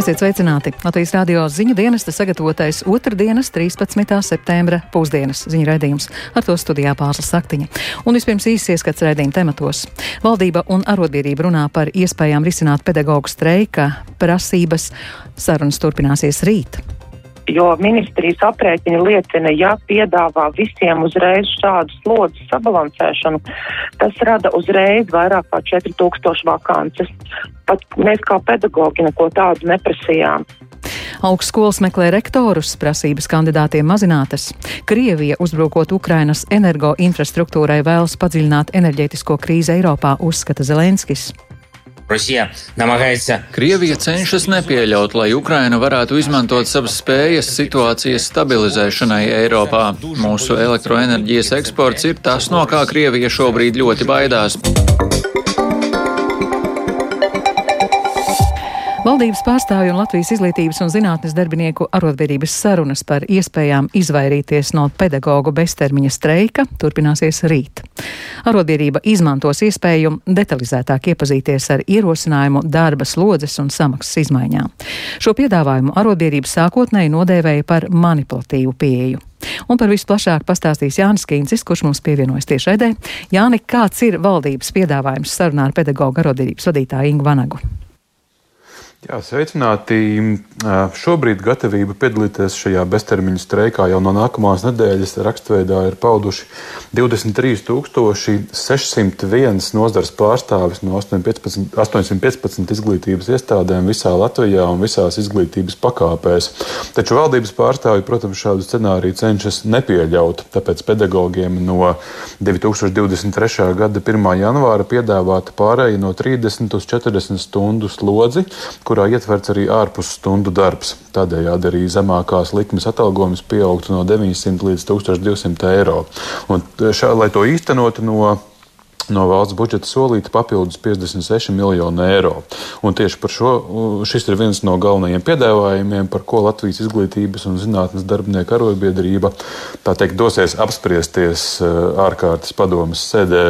Esiet sveicināti! Latvijas radio ziņu dienesta sagatavotais otrdienas, 13. septembra pusdienas ziņu raidījums. Ar to studijā pārslas saktiņa. Un vispirms īsi ieskats raidījuma tematos. Valdība un arotbiedrība runā par iespējām risināt pedagoģu streika prasības. Sarunas turpināsies rīt jo ministrijas aprēķini liecina, ja piedāvā visiem uzreiz šādu slodzi sabalansēšanu, tas rada uzreiz vairāk kā 4000 vakances. Pat mēs kā pedagogi neko tādu neprasījām. Augstskolas meklē rektorus, prasības kandidātiem mazinātas. Krievija, uzbrukot Ukrainas energoinfrastruktūrai, vēlas padziļināt enerģētisko krīzi Eiropā, uzskata Zelenskis. Krievija cenšas nepieļaut, lai Ukraina varētu izmantot savas spējas situācijas stabilizēšanai Eiropā. Mūsu elektroenerģijas eksports ir tas, no kā Krievija šobrīd ļoti baidās. Valdības pārstāvju un Latvijas izglītības un zinātnes darbinieku arotbiedrības sarunas par iespējām izvairīties no pedagoģu beztermiņa streika turpināsies rīt. Arotbiedrība izmantos iespēju detalizētāk iepazīties ar ierosinājumu darba slodzes un samaksas izmaiņām. Šo piedāvājumu arotbiedrība sākotnēji nodēvēja par manipulatīvu pieeju. Un par visu plašāk pastāstīs Jānis Kīncis, kurš mums pievienojas tiešraidē. Jāni, kāds ir valdības piedāvājums sarunā ar pedagoģu arotbiedrības vadītāju Ingu Vanagu? Jā, sveicināti. Šobrīd gatavība piedalīties šajā beztermiņa streikā jau no nākamās nedēļas rakstveidā ir pauduši 23,601 nozares pārstāvis no 815, 815 izglītības iestādēm visā Latvijā un visās izglītības pakāpēs. Taču valdības pārstāvji, protams, šādu scenāriju cenšas nepieļaut. Tāpēc pedagogiem no 2023. gada 1. janvāra piedāvāta pārēja no 30 uz 40 stundu slodzi kurā ietverts arī ārpus stundu darbs. Tādējādi arī zemākās likmes atalgojums pieaugtu no 900 līdz 1200 eiro. Un šā, lai to īstenotu no no valsts budžeta solīta papildus 56 miljonu eiro. Un tieši par šo šis ir viens no galvenajiem piedāvājumiem, par ko Latvijas izglītības un zinātnes darbinieku arotbiedrība teikt, dosies apspriesties ārkārtas padomas sēdē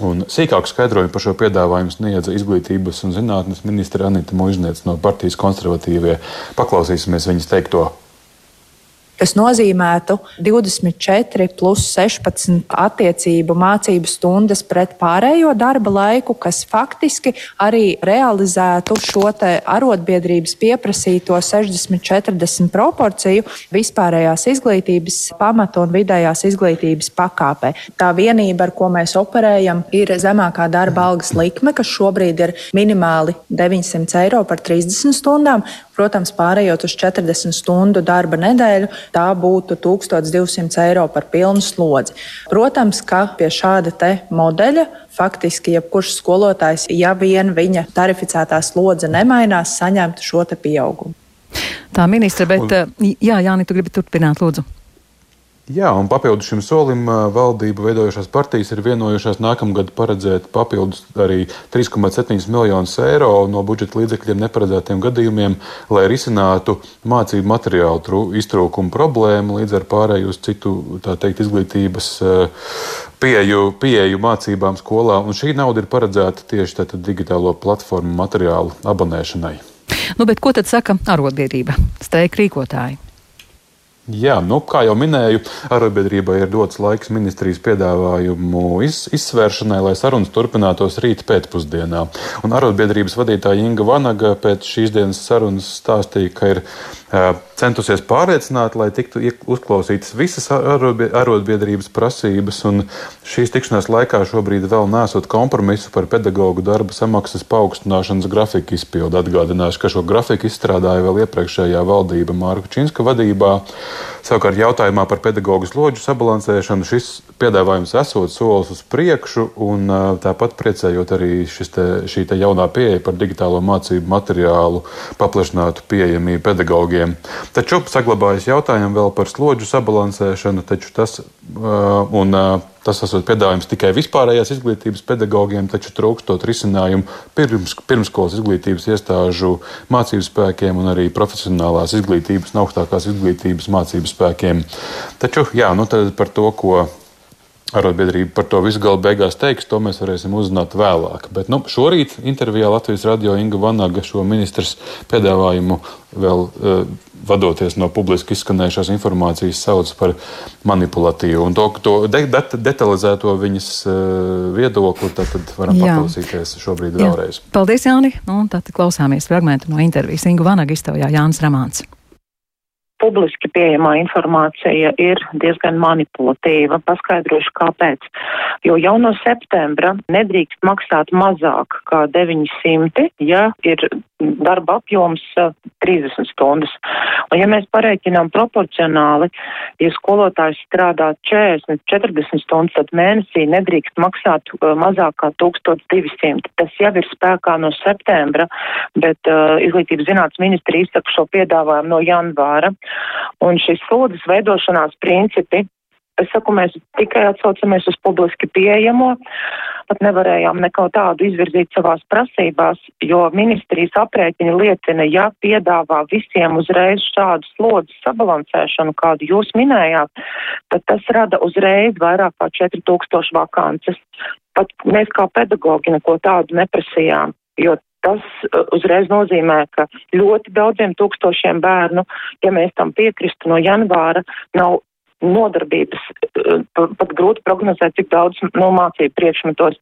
Un sīkāku skaidrojumu par šo piedāvājumu sniedza izglītības un zinātnes ministra Anita Mužniec no partijas konservatīvie. Paklausīsimies viņas teikto kas nozīmētu 24 plus 16 attiecību mācību stundas pret pārējo darba laiku, kas faktiski arī realizētu šo arotbiedrības pieprasīto 60-40 proporciju vispārējās izglītības pamata un vidējās izglītības pakāpē. Tā vienība, ar ko mēs operējam, ir zemākā darba algas likme, kas šobrīd ir minimāli 900 eiro par 30 stundām. Protams, pārējot uz 40 stundu darba nedēļu, tā būtu 1200 eiro par pilnu slodzi. Protams, ka pie šāda modeļa faktiski jebkurš skolotājs, ja vien viņa tarificētā slodze nemainās, saņemtu šo pieaugumu. Tā ministra, bet Un... jā, Jāni, tu gribi turpināt, lūdzu. Jā, un papildus šim solim valdību veidojušās partijas ir vienojušās nākamgad paredzēt papildus arī 3,7 miljonus eiro no budžeta līdzekļiem neparedzētiem gadījumiem, lai risinātu mācību materiālu iztrūkumu problēmu līdz ar pārēju uz citu teikt, izglītības pieeju, pieeju mācībām skolā. Un šī nauda ir paredzēta tieši digitālo platformu materiālu abonēšanai. Nu, ko tad saka arotbiedrība, streika rīkotāji? Jā, nu, kā jau minēju, arotbiedrībai ir dots laiks ministrijas piedāvājumu iz, izsvēršanai, lai sarunas turpinātos rīt pēcpusdienā. Un arotbiedrības vadītāja Inga Vanaga pēc šīs dienas sarunas stāstīja, ka ir centusies pārliecināt, lai tiktu uzklausītas visas arotbiedrības prasības. Šīs tikšanās laikā šobrīd vēl nesot kompromisu par pedagoģu darba samaksas paaugstināšanas grafiku izpildu. Atgādināšu, ka šo grafiku izstrādāja vēl iepriekšējā valdība Mārka Činska vadībā. Savukārt jautājumā par pedagoģu slodžu sabalansēšanu šis piedāvājums esot solis uz priekšu, un tāpat priecējot arī te, šī te jaunā pieeja par digitālo mācību materiālu paplašinātu pieejamību pedagogiem. Taču saglabājas jautājumi vēl par slodžu sabalansēšanu, taču tas un Tas esot piedāvājums tikai vispārējās izglītības pedagogiem, taču trūkstot risinājumu pirms, pirmskolas izglītības iestāžu mācību spēkiem un arī profesionālās izglītības un augstākās izglītības mācību spēkiem. Taču jā, nu par to, ko arotbiedrība par to visu galu beigās teiks, to mēs varēsim uzzināt vēlāk. Bet nu, šorīt intervijā Latvijas radio Inga Vanaga šo ministrs piedāvājumu vēl uh, vadoties no publiski izskanējušās informācijas sauc par manipulatīvu. Un to, to de, de, detalizēto viņas uh, viedokli tad, tad varam Jā. paklausīties šobrīd Jā. vēlreiz. Paldies, Jāni! Nu, tad klausāmies fragmentu no intervijas. Inga Vanaga iztaujā Jānis Ramāns publiski pieejamā informācija ir diezgan manipulatīva. Paskaidrošu, kāpēc. Jo jau no septembra nedrīkst maksāt mazāk kā 900, ja ir darba apjoms 30 stundas. Un ja mēs pareiķinām proporcionāli, ja skolotājs strādā 40, 40 stundas, tad mēnesī nedrīkst maksāt mazāk kā 1200. Tas jau ir spēkā no septembra, bet uh, Izglītības zinātnes ministri izsaka šo piedāvājumu no janvāra. Un šis slodzes veidošanās principi, es saku, mēs tikai atsaucamies uz publiski pieejamo, pat nevarējām neko tādu izvirzīt savās prasībās, jo ministrijas aprēķini liecina, ja piedāvā visiem uzreiz šādu slodzes sabalansēšanu, kādu jūs minējāt, tad tas rada uzreiz vairāk kā 4000 vakances. Pat mēs kā pedagogi neko tādu neprasījām, jo Tas uh, uzreiz nozīmē, ka ļoti daudziem tūkstošiem bērnu, ja mēs tam piekristu no janvāra, nav nodarbības, uh, pat grūti prognozēt, cik daudz no mācību priekšmetos.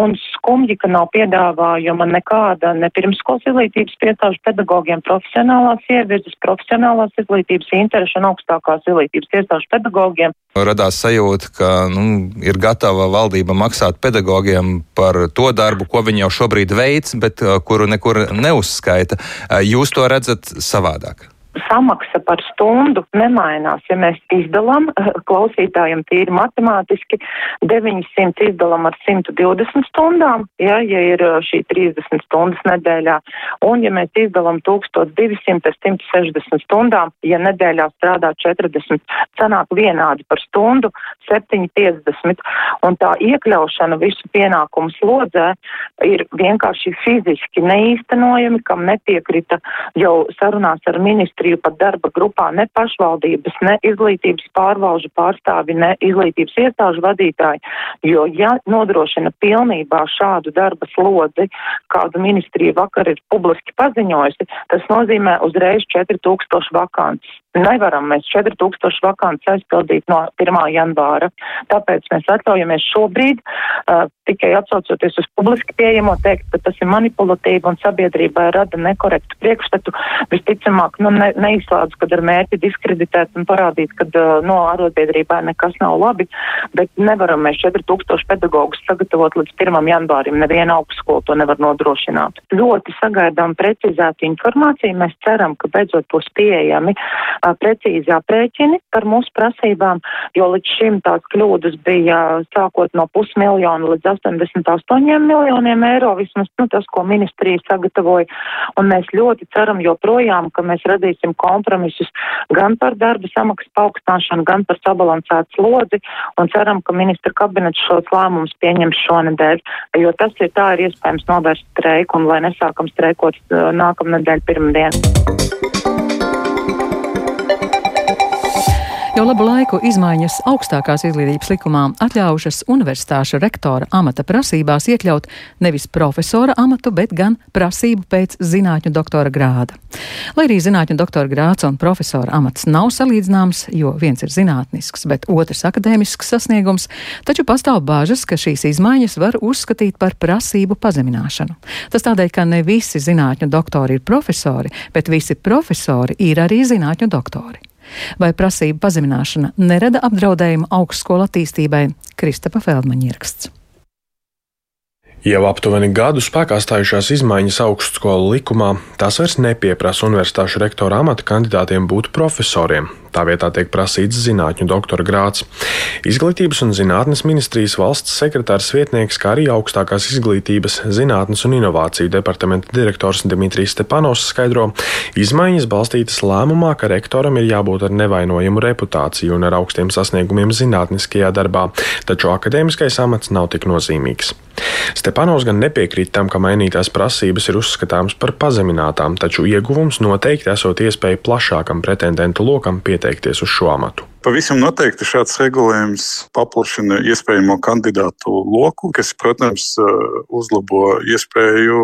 Un skumji, ka nav piedāvājuma nekāda ne pirmskolas izglītības iestāžu pedagogiem profesionālās ievirzes, profesionālās izglītības interešu un augstākās izglītības iestāžu pedagogiem. Radās sajūta, ka nu, ir gatava valdība maksāt pedagogiem par to darbu, ko viņi jau šobrīd veic, bet uh, kuru nekur neuzskaita. Uh, jūs to redzat savādāk? Samaksa par stundu nemainās. Ja mēs izdalām klausītājiem tīri matemātiski 900 izdalām ar 120 stundām, ja, ja ir eh, šī 30 stundas nedēļā, un ja mēs izdalām 1200 ar 160 stundām, ja nedēļā strādā 40, sanāk vienādi par stundu 750, un tā iekļaušana visu pienākumu slodzē ir vienkārši fiziski neīstenojami, kam nepiekrita jau sarunās ar ministru ministriju pat darba grupā ne pašvaldības, ne izglītības pārvalžu pārstāvi, ne izglītības iestāžu vadītāji, jo ja nodrošina pilnībā šādu darba slodzi, kādu ministrija vakar ir publiski paziņojusi, tas nozīmē uzreiz 4000 vakants. Nevaram mēs 4000 vakants aizpildīt no 1. janvāra, tāpēc mēs atļaujamies šobrīd uh, tikai atsaucoties uz publiski pieejamo teikt, ka tas ir manipulatīvi un sabiedrībai rada nekorektu priekšstatu. Visticamāk, nu, ne, neizslēdz, kad ar mērķi diskreditēt un parādīt, ka no arotbiedrībai nekas nav labi, bet nevaram mēs 4000 pedagogus sagatavot līdz 1. janvārim. Neviena augstskola to nevar nodrošināt. Ļoti sagaidām precizētu informāciju. Mēs ceram, ka beidzot būs pieejami precīzi aprēķini par mūsu prasībām, jo līdz šim tās kļūdas bija sākot no pusmiljona līdz 88 miljoniem eiro, vismaz nu, tas, ko ministrija sagatavoja. Un mēs ļoti ceram joprojām, ka mēs radīsim kompromisus gan par darba samaksas paaugstināšanu, gan par sabalansētu slodzi, un ceram, ka ministra kabinets šos lēmumus pieņems šonedēļ, jo tas ir tā ir iespējams novērst streiku, un lai nesākam streikot uh, nākamnedēļ pirmdien. Jau labu laiku izmaiņas augstākās izglītības likumā atļaušas universitāšu rektora amata prasībās iekļaut nevis profesora amatu, bet gan prasību pēc zinātņu doktora grāda. Lai arī zinātņu doktora grāds un profesora amats nav salīdzināms, jo viens ir zinātnisks, bet otrs akadēmisks sasniegums, taču pastāv bāžas, ka šīs izmaiņas var uzskatīt par prasību pazemināšanu. Tas tādēļ, ka ne visi zinātņu doktori ir profesori, bet visi profesori ir arī zinātņu doktori. Vai prasību pazemināšana nerada apdraudējumu augstskolu attīstībai? Kristapa Feldmaņa ieraksts. Jau aptuveni gadu spēkā stājušās izmaiņas augstskolu likumā, tās vairs nepieprasa universitāšu rektora amata kandidātiem būt profesoriem. Tā vietā tiek prasīts zinātņu doktora grāts. Izglītības un zinātnes ministrijas valsts sekretārs vietnieks, kā arī augstākās izglītības, zinātnes un inovāciju departamenta direktors Dimitrijs Stepanovs skaidro, izmaiņas balstītas lēmumā, ka rektoram ir jābūt ar nevainojamu reputāciju un ar augstiem sasniegumiem zinātniskajā darbā, taču akadēmiskais amats nav tik nozīmīgs. Stepanovs gan nepiekrīt tam, ka mainītās prasības ir uzskatāmas par pazeminātām, taču ieguvums noteikti esot iespēja plašākam pretendentu lokam pieteikties uz šo amatu. Pavisam noteikti šāds regulējums paplašina iespējamo kandidātu loku, kas, protams, uzlabo iespēju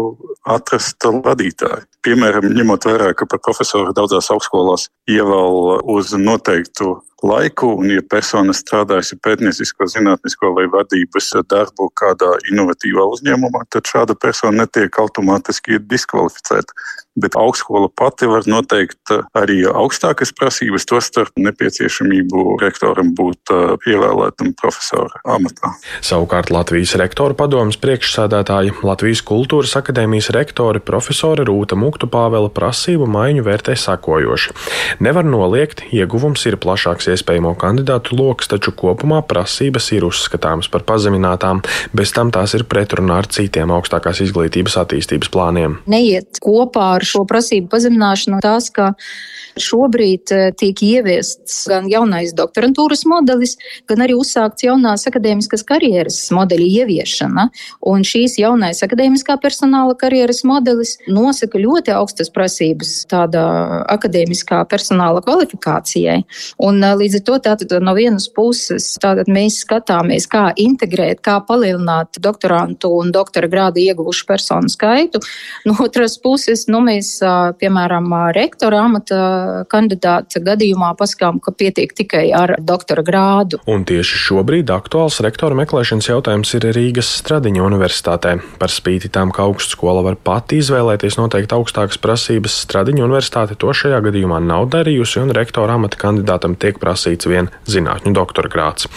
atrast vadītāju. Piemēram, ņemot vērā, ka par profesoru daudzās augstskolās ievēl uz noteiktu laiku, un, ja persona strādājusi pētniecisko, zinātnisko vai vadības darbu kādā inovatīvā uzņēmumā, tad šāda persona netiek automātiski diskvalificēta. Bet augstskola pati var noteikt arī augstākas prasības, tostarp nepieciešamību rektoram būt ievēlētam profesora amatā. Savukārt Latvijas rektoru padomas priekšsādātāja Latvijas kultūras akadēmijas rektore profesora Rūta Muktu Pāvela prasību maiņu vērtē sakojoši. Nevar noliegt, ieguvums ir plašāks iespējamo kandidātu lokus, taču kopumā prasības ir uzskatāmas par pazeminātām, bez tam tās ir pretrunā ar citiem augstākās izglītības attīstības plāniem. Neiet kopā ar šo prasību pazemināšanu tās, ka šobrīd eh, tiek ieviests gan jaunais doktorantūras modelis, gan arī uzsākts jaunās akadēmiskas karjeras modeļa ieviešana. Un šīs jaunais akadēmiskā personāla karjeras modelis nosaka ļoti augstas prasības tādā akadēmiskā personāla kvalifikācijai. Un eh, līdz ar to tātad no vienas puses tātad mēs skatāmies, kā integrēt, kā palielināt doktorantu un doktora grādu ieguvušu personu skaitu. No otras puses, nu, mēs, piemēram, rektora amata kandidāta gadījumā pasakām, ka pietiek tikai ar doktora grādu. Un tieši šobrīd aktuāls rektora meklēšanas jautājums ir Rīgas Stradiņa universitātē. Par spīti tam, ka augstskola var pati izvēlēties noteikti augstākas prasības, Stradiņa universitāte to šajā gadījumā nav darījusi, un rektora amata kandidātam tiek prasīts vien zinātņu doktora grāds.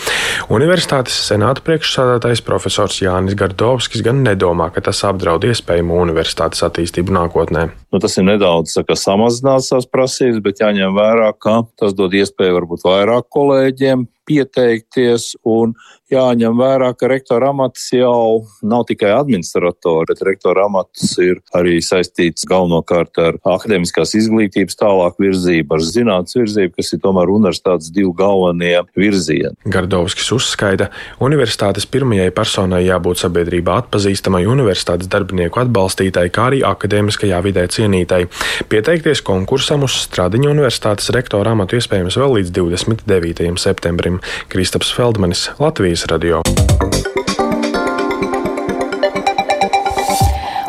Universitātes senāta priekšsādātais profesors Jānis Gardovskis gan nedomā, ka tas apdraud iespējamo universitātes attīstību nākotnē. Nu, tas ir nedaudz saka, samazināt savas prasības, bet jāņem vērā, ka tas dod iespēju varbūt vairāk kolēģiem pieteikties un jāņem vērā, ka rektora amats jau nav tikai administratori, bet rektora amats ir arī saistīts galvenokārt ar akadēmiskās izglītības tālāku virzību, ar zinātnes virzību, kas ir tomēr universitātes divi galvenie virzieni. Gardovskis uzskaita, universitātes pirmajai personai jābūt sabiedrībā atpazīstamai, universitātes darbinieku atbalstītai, kā arī akadēmiskajā vidē cienītai. Pieteikties konkursam uz Stradiņa universitātes rektora amatu iespējams vēl līdz 29. septembrim. Kristaps Feldmanis, Latvijas radio.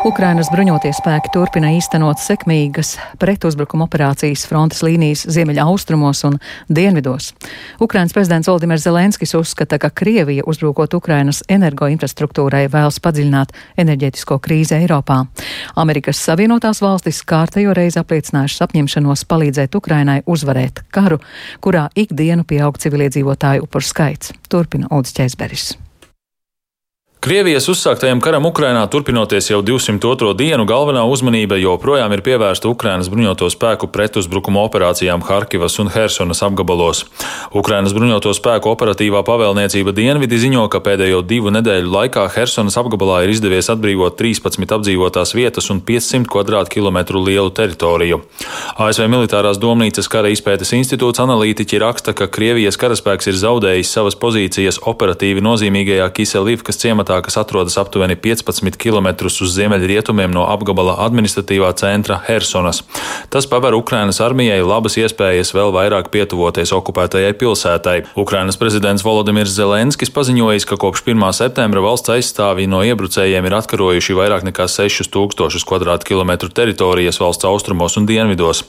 Ukrainas bruņotie spēki turpina īstenot sekmīgas pretuzbrukuma operācijas frontes līnijas ziemeļaustrumos un dienvidos. Ukrainas prezidents Valdimirs Zelenskis uzskata, ka Krievija uzbrukot Ukrainas energoinfrastruktūrai vēlas padziļināt enerģētisko krīzi Eiropā. Amerikas Savienotās valstis kārtējo reizi apliecinājušas apņemšanos palīdzēt Ukrainai uzvarēt karu, kurā ikdienu pieaug civiliedzīvotāju upuru skaits. Turpina Ulds Česberis. Krievijas uzsāktajam karam Ukrainā turpinoties jau 202. dienu, galvenā uzmanība joprojām ir pievērsta Ukrainas bruņoto spēku pretuzbrukuma operācijām Harkivas un Hersonas apgabalos. Ukrainas bruņoto spēku operatīvā pavēlniecība Dienvidi ziņo, ka pēdējo divu nedēļu laikā Hersonas apgabalā ir izdevies atbrīvot 13 apdzīvotās vietas un 500 km2 lielu teritoriju. ASV militārās domnīcas kara izpētes institūts analītiķi raksta, ka Krievijas karaspēks ir zaudējis savas pozīcijas operatīvi nozīmīgajā Kiselivkas ciematā pilsētā, kas atrodas aptuveni 15 km uz ziemeļrietumiem no apgabala administratīvā centra Hersonas. Tas paver Ukrainas armijai labas iespējas vēl vairāk pietuvoties okupētajai pilsētai. Ukrainas prezidents Volodimirs Zelenskis paziņojis, ka kopš 1. septembra valsts aizstāvji no iebrucējiem ir atkarojuši vairāk nekā 6000 km2 teritorijas valsts austrumos un dienvidos.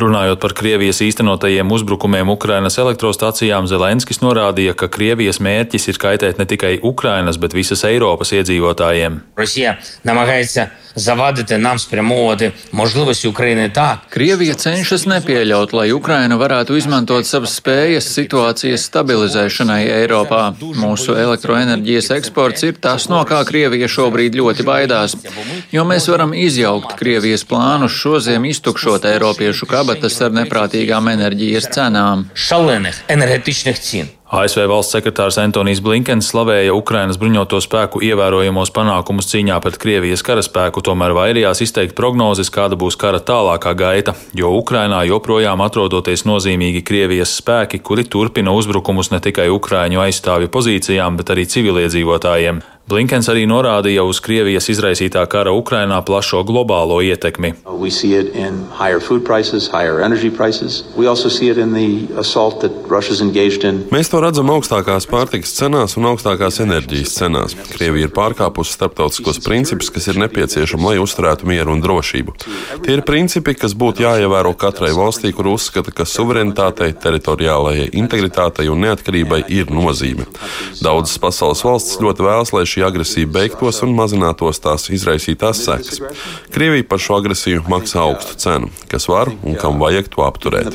Runājot par Krievijas īstenotajiem uzbrukumiem Ukrainas elektrostacijām, Zelenskis norādīja, ka Krievijas mērķis ir kaitēt ne tikai Ukrainas, bet visas Eiropas iedzīvotājiem. Rusija namagājās zavadīt nams premodi, možlivas Ukrainai tā. Krievija cenšas nepieļaut, lai Ukraina varētu izmantot savas spējas situācijas stabilizēšanai Eiropā. Mūsu elektroenerģijas eksports ir tas, no kā Krievija šobrīd ļoti baidās, jo mēs varam izjaukt Krievijas plānus šoziem iztukšot Eiropiešu kabatas ar neprātīgām enerģijas cenām. Šalenih enerģetiskih cien. ASV valsts sekretārs Antonijs Blinkens slavēja Ukrainas bruņoto spēku ievērojamos panākumus cīņā pret Krievijas karaspēku, tomēr vairījās izteikt prognozes, kāda būs kara tālākā gaita, jo Ukrainā joprojām atrodoties nozīmīgi Krievijas spēki, kuri turpina uzbrukumus ne tikai Ukraiņu aizstāvju pozīcijām, bet arī civiliedzīvotājiem. Blinkens arī norādīja uz Krievijas izraisītā kara Ukrainā plašo globālo ietekmi. Prices, Mēs to redzam augstākās pārtikas cenās un augstākās enerģijas cenās. Krievija ir pārkāpusi starptautiskos principus, kas ir nepieciešami, lai uzturētu mieru un drošību. Tie ir principi, kas būtu jāievēro katrai valstī, kur uzskata, ka suverenitātei, teritoriālajai integritātei un neatkarībai ir nozīme. Daudzas pasaules valstis ļoti vēlas, lai šī šī agresija beigtos un mazinātos tās izraisītās sekas. Krievija par šo agresiju maksā augstu cenu, kas var un kam vajag to apturēt.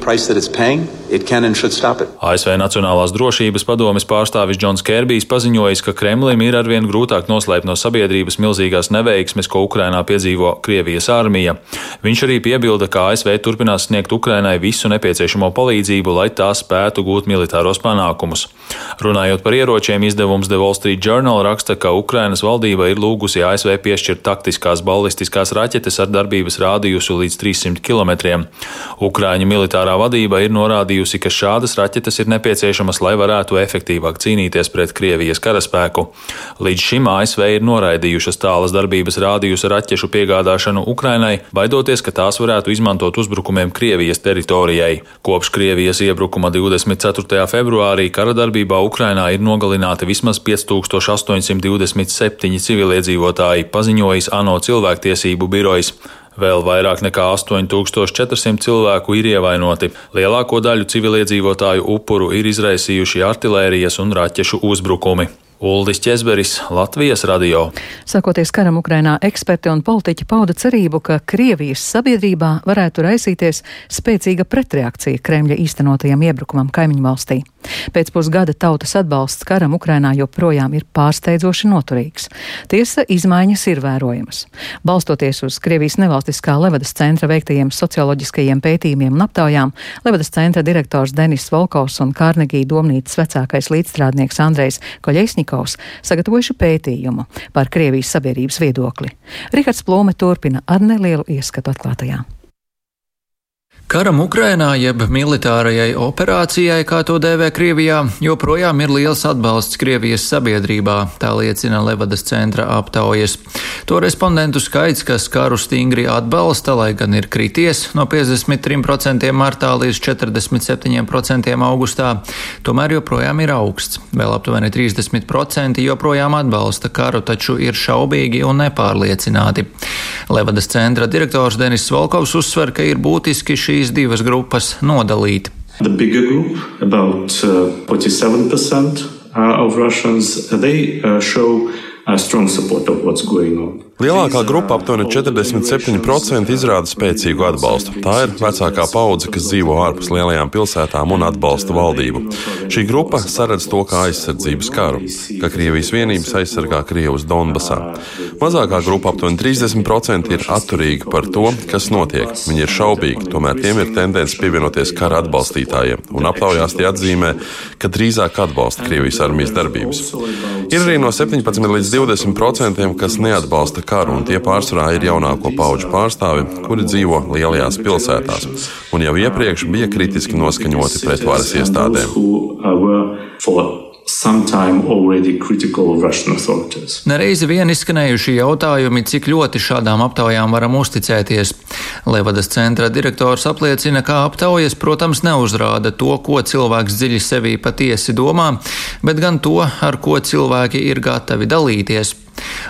ASV Nacionālās drošības padomes pārstāvis Džons Kērbijs paziņojis, ka Kremlim ir arvien grūtāk noslēpt no sabiedrības milzīgās neveiksmes, ko Ukrainā piedzīvo Krievijas armija. Viņš arī piebilda, ka ASV turpinās sniegt Ukrainai visu nepieciešamo palīdzību, lai tā spētu gūt militāros panākumus. Runājot par ieročiem, izdevums The Wall Street Journal raksta, ka Ukrainas valdība ir lūgusi ASV piešķirt taktiskās ballistiskās raķetes ar darbības rādījusu līdz 300 km. Ukraiņu militārā vadība ir norādījusi, ka šādas raķetes ir nepieciešamas, lai varētu efektīvāk cīnīties pret Krievijas karaspēku. Līdz šim ASV ir noraidījušas tālas darbības rādījusa raķešu piegādāšanu Ukrainai, baidoties, ka tās varētu izmantot uzbrukumiem Krievijas teritorijai. Kopš Krievijas iebrukuma 24. februārī kara darbībā Ukrainā ir nogalināti vismaz 5820 27 civiliedzīvotāji, paziņojis ANO cilvēktiesību birojs. Vēl vairāk nekā 8400 cilvēku ir ievainoti. Lielāko daļu civiliedzīvotāju upuru ir izraisījuši artilērijas un raķešu uzbrukumi. Uldis Česberis, Latvijas radio. Sakoties karam Ukrainā, eksperti un politiķi pauda cerību, ka Krievijas sabiedrībā varētu raisīties spēcīga pretreakcija Kremļa īstenotajam iebrukumam kaimiņu valstī. Pēc pusgada tautas atbalsts karam Ukrainā joprojām ir pārsteidzoši noturīgs. Tiesa, izmaiņas ir vērojamas. Balstoties uz Krievijas nevalstiskā Levadas centra veiktajiem socioloģiskajiem pētījumiem un aptaujām, Levadas centra direktors Denis Volkovs un Kārnegija domnīcas vecākais līdzstrādnieks Andrejs Koļeisņiks Pašnikovs sagatavojuši pētījumu par Krievijas sabiedrības viedokli. Rihards Plūme turpina ar nelielu ieskatu atklātajā. Karam Ukrainā, jeb militārajai operācijai, kā to dēvē Krievijā, joprojām ir liels atbalsts Krievijas sabiedrībā, tā liecina Levadas centra aptaujas. To respondentu skaits, kas karu stingri atbalsta, lai gan ir krities no 53% martā līdz 47% augustā, tomēr joprojām ir augsts. Vēl aptuveni 30% joprojām atbalsta karu, taču ir šaubīgi un nepārliecināti. Levadas centra direktors Denis Volkovs uzsver, ka ir būtiski šī šīs divas grupas nodalīt. The bigger group, about uh, 47% uh, of Russians, they uh, show a strong support of what's going on. Lielākā grupa, aptuveni 47%, izrāda spēcīgu atbalstu. Tā ir vecākā paudze, kas dzīvo ārpus lielajām pilsētām un atbalsta valdību. Šī grupa saredz to kā aizsardzības karu, ka Krievijas vienības aizsargā Krievus Donbasā. Mazākā grupa, aptuveni 30%, ir atturīga par to, kas notiek. Viņi ir šaubīgi, tomēr tiem ir tendence pievienoties kara atbalstītājiem, un aptaujās tie atzīmē, ka drīzāk atbalsta Krievijas armijas darbības. Ir arī no 17 līdz 20%, kas neatbalsta karu, un tie pārsvarā ir jaunāko pauģu pārstāvi, kuri dzīvo lielajās pilsētās, un jau iepriekš bija kritiski noskaņoti pret varas iestādēm. Nereizi vien izskanējuši jautājumi, cik ļoti šādām aptaujām varam uzticēties. Levadas centra direktors apliecina, ka aptaujas, protams, neuzrāda to, ko cilvēks dziļi sevī patiesi domā, bet gan to, ar ko cilvēki ir gatavi dalīties.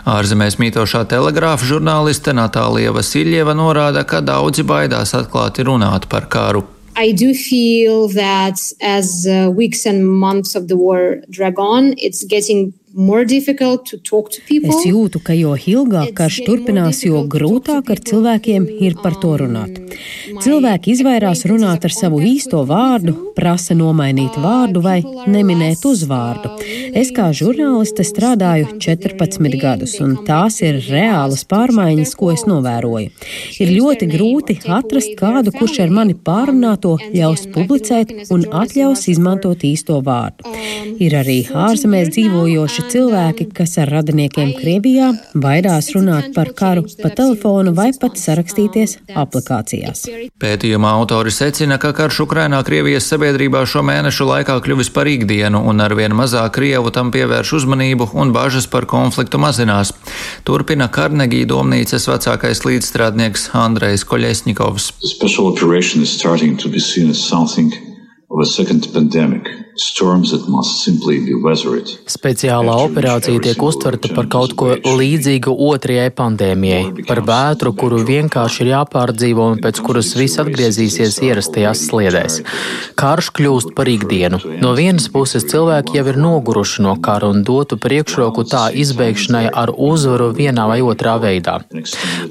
Ārzemēs mītošā telegrāfa žurnāliste Natālija Vasiljeva norāda, ka daudzi baidās atklāti runāt par karu. I do feel that as uh, weeks and months of the war drag on, it's getting Es jūtu, ka jo ilgāk karš turpinās, jo grūtāk ar cilvēkiem ir par to runāt. Cilvēki izvairās runāt ar savu īsto vārdu, prasa nomainīt vārdu vai neminēt uzvārdu. Es kā žurnāliste strādāju 14 gadus, un tās ir reālas pārmaiņas, ko es novēroju. Ir ļoti grūti atrast kādu, kurš ar mani pārunāto ļaus publicēt un atļaus izmantot īsto vārdu. Ir arī ārzemēs dzīvojoši cilvēki, kas ar radiniekiem Krievijā baidās runāt par karu pa telefonu vai pat sarakstīties aplikācijās. Pētījuma autori secina, ka karš Ukrainā Krievijas sabiedrībā šo mēnešu laikā kļuvis par ikdienu un arvien mazāk Krievu tam pievērš uzmanību un bažas par konfliktu mazinās. Turpina Karnegija domnīcas vecākais līdzstrādnieks Andrejs Koļesņikovs. Speciālā operācija tiek uztverta par kaut ko līdzīgu otrajai pandēmijai, par vētru, kuru vienkārši ir jāpārdzīvo un pēc kuras viss atgriezīsies ierastajās sliedēs. Karš kļūst par ikdienu. No vienas puses cilvēki jau ir noguruši no kara un dotu priekšroku tā izbeigšanai ar uzvaru vienā vai otrā veidā.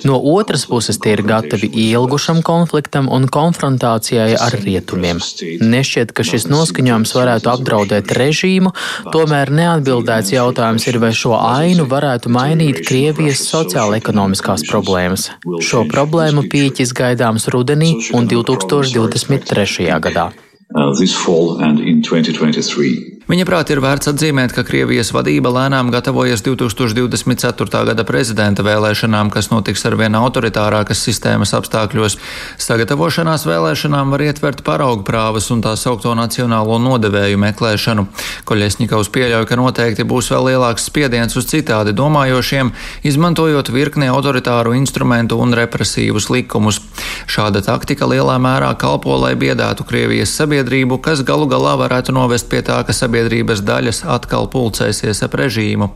No otras puses tie ir gatavi ilgušam konfliktam un konfrontācijai ar rietumiem. Nešķiet, ka šis noskaņojums varētu varētu apdraudēt režīmu, tomēr neatbildēts jautājums ir, vai šo ainu varētu mainīt Krievijas sociāla-ekonomiskās problēmas. Šo problēmu pīķis gaidāms rudenī un 2023. gadā. Uh, this fall and in 2023. Viņa prāt ir vērts atzīmēt, ka Krievijas vadība lēnām gatavojas 2024. gada prezidenta vēlēšanām, kas notiks ar vien autoritārākas sistēmas apstākļos. Sagatavošanās vēlēšanām var ietvert paraugu prāvas un tā saukto nacionālo nodevēju meklēšanu. Koļesņikaus pieļauj, ka noteikti būs vēl lielāks spiediens uz citādi domājošiem, izmantojot virkni autoritāru instrumentu un represīvus likumus. Šāda taktika lielā mērā kalpo, lai biedētu Krievijas sabiedrību, kas galu galā varētu novest pie tā, ka sabiedrība sabiedrības daļas atkal pulcēsies ap režīmu.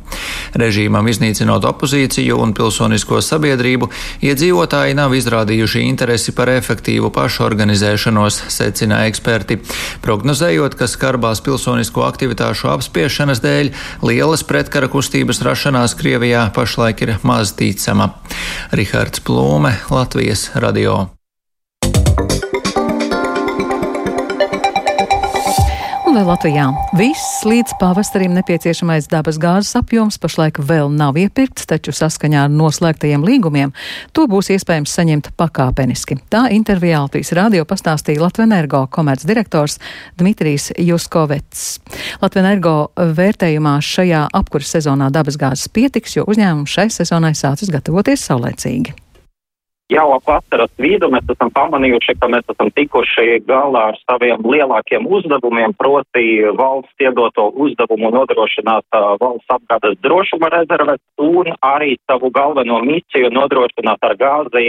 Režīmam iznīcinot opozīciju un pilsonisko sabiedrību, iedzīvotāji nav izrādījuši interesi par efektīvu pašorganizēšanos, secina eksperti, prognozējot, ka skarbās pilsonisko aktivitāšu apspiešanas dēļ lielas pretkara kustības rašanās Krievijā pašlaik ir maz ticama. Rihards Plūme, Latvijas radio. Vai Latvijā viss līdz pavasarim nepieciešamais dabas gāzes apjoms pašlaik vēl nav iepirkts, taču saskaņā ar noslēgtajiem līgumiem to būs iespējams saņemt pakāpeniski. Tā intervijā Latvijas radio pastāstīja Latvenergo komercdirektors Dmitrijs Juskovets. Latvenergo vērtējumā šajā apkuras sezonā dabas gāzes pietiks, jo uzņēmums šai sezonai sācis gatavoties saulēcīgi jau ap vasaras vidu mēs esam pamanījuši, ka mēs esam tikuši galā ar saviem lielākiem uzdevumiem, proti valsts iedoto uzdevumu nodrošināt valsts apgādes drošuma rezerves un arī savu galveno misiju nodrošināt ar gāzi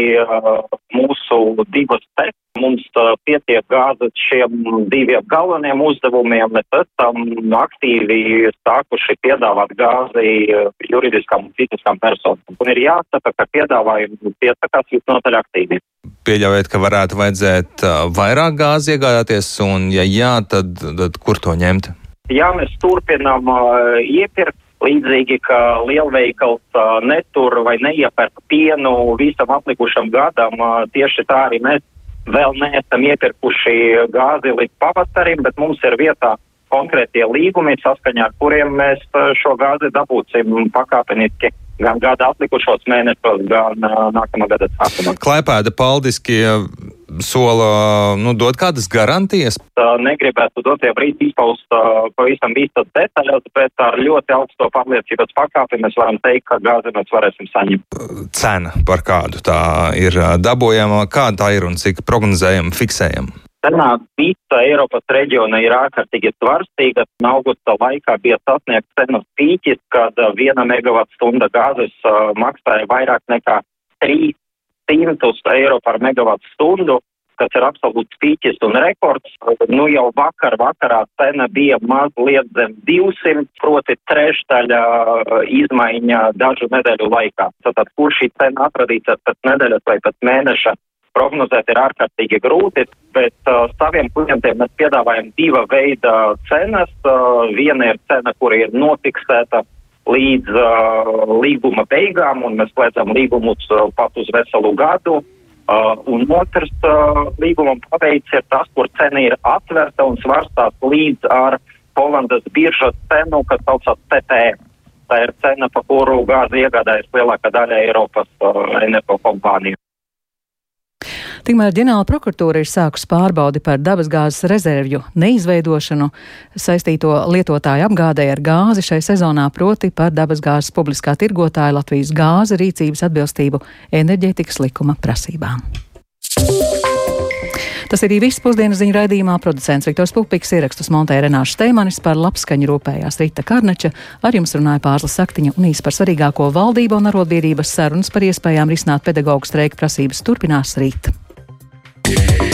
mūsu divas. Mums pietiek gāzes šiem diviem galveniem uzdevumiem. Mēs esam aktīvi sākuši piedāvāt gāzi juridiskām un fiziskām personām. Un ir jāsaka, ka piedāvājumi piesakās visnotaļ aktīvi. Pieļaujiet, ka varētu vajadzēt vairāk gāzi iegādāties, un ja jā, tad, tad kur to ņemt? Jā, mēs turpinām uh, iepirkt. Līdzīgi, ka lielveikals netur vai neiepērk pienu visam atlikušam gadam, tieši tā arī mēs vēl neesam iepirkuši gāzi līdz pavasarim, bet mums ir vietā konkrētie līgumi, saskaņā ar kuriem mēs šo gāzi dabūsim pakāpeniski gan gada atlikušos mēnešos, gan uh, nākamā gada sākumā. Klaipēda paldiski sola nu, dot kādas garantijas? Negribētu dotie brīdi izpaust pavisam visas detaļas, bet ar ļoti augsto pārliecības pakāpi mēs varam teikt, ka gāzi mēs varēsim saņemt. Cena par kādu tā ir dabojama, kāda tā ir un cik prognozējama, fiksējama? Cenā visa Eiropas reģiona ir ārkārtīgi svarstīga. Augusta laikā bija sasniegts cenas pīķis, kad viena megawatu stunda gāzes maksāja vairāk nekā 300 eiro par megawatu stundu, kas ir absolūts pīķis un rekords. Nu jau vakar vakarā cena bija mazliet zem 200, proti trešdaļa izmaiņa dažu nedēļu laikā. Tātad, kur šī cena atradīsies pēc nedēļas vai pēc mēneša, prognozēt ir ārkārtīgi grūti, bet uh, saviem klientiem mēs piedāvājam diva veida cenas. Uh, viena ir cena, kur ir nofiksēta līdz uh, līguma beigām, un mēs slēdzam līgumus uh, pat uz veselu gadu. Uh, un otrs uh, līguma paveids ir tas, kur cena ir atverta un svarstās līdz ar Holandas biržas cenu, kas saucās TTF. Tā ir cena, pa kuru gāzi iegādājas lielākā daļa Eiropas uh, energo kompāniju. Tikmēr ģenerāla prokuratūra ir sākusi pārbaudi par dabasgāzes rezervju neizveidošanu saistīto lietotāju apgādē ar gāzi šai sezonā, proti par dabasgāzes publiskā tirgotāja Latvijas gāze rīcības atbilstību enerģētikas likuma prasībām. Tas arī viss pusdienas ziņu raidījumā. Producents Viktors Pupiks ierakstus montēja Renāša Steimanis par labskaņu rūpējās Rita Karneča, ar jums runāja Pārslas Saktiņa un īsi par svarīgāko valdību un arotbiedrības sarunas par iespējām risināt pedagoģu streika prasības turpinās rīt. Yeah.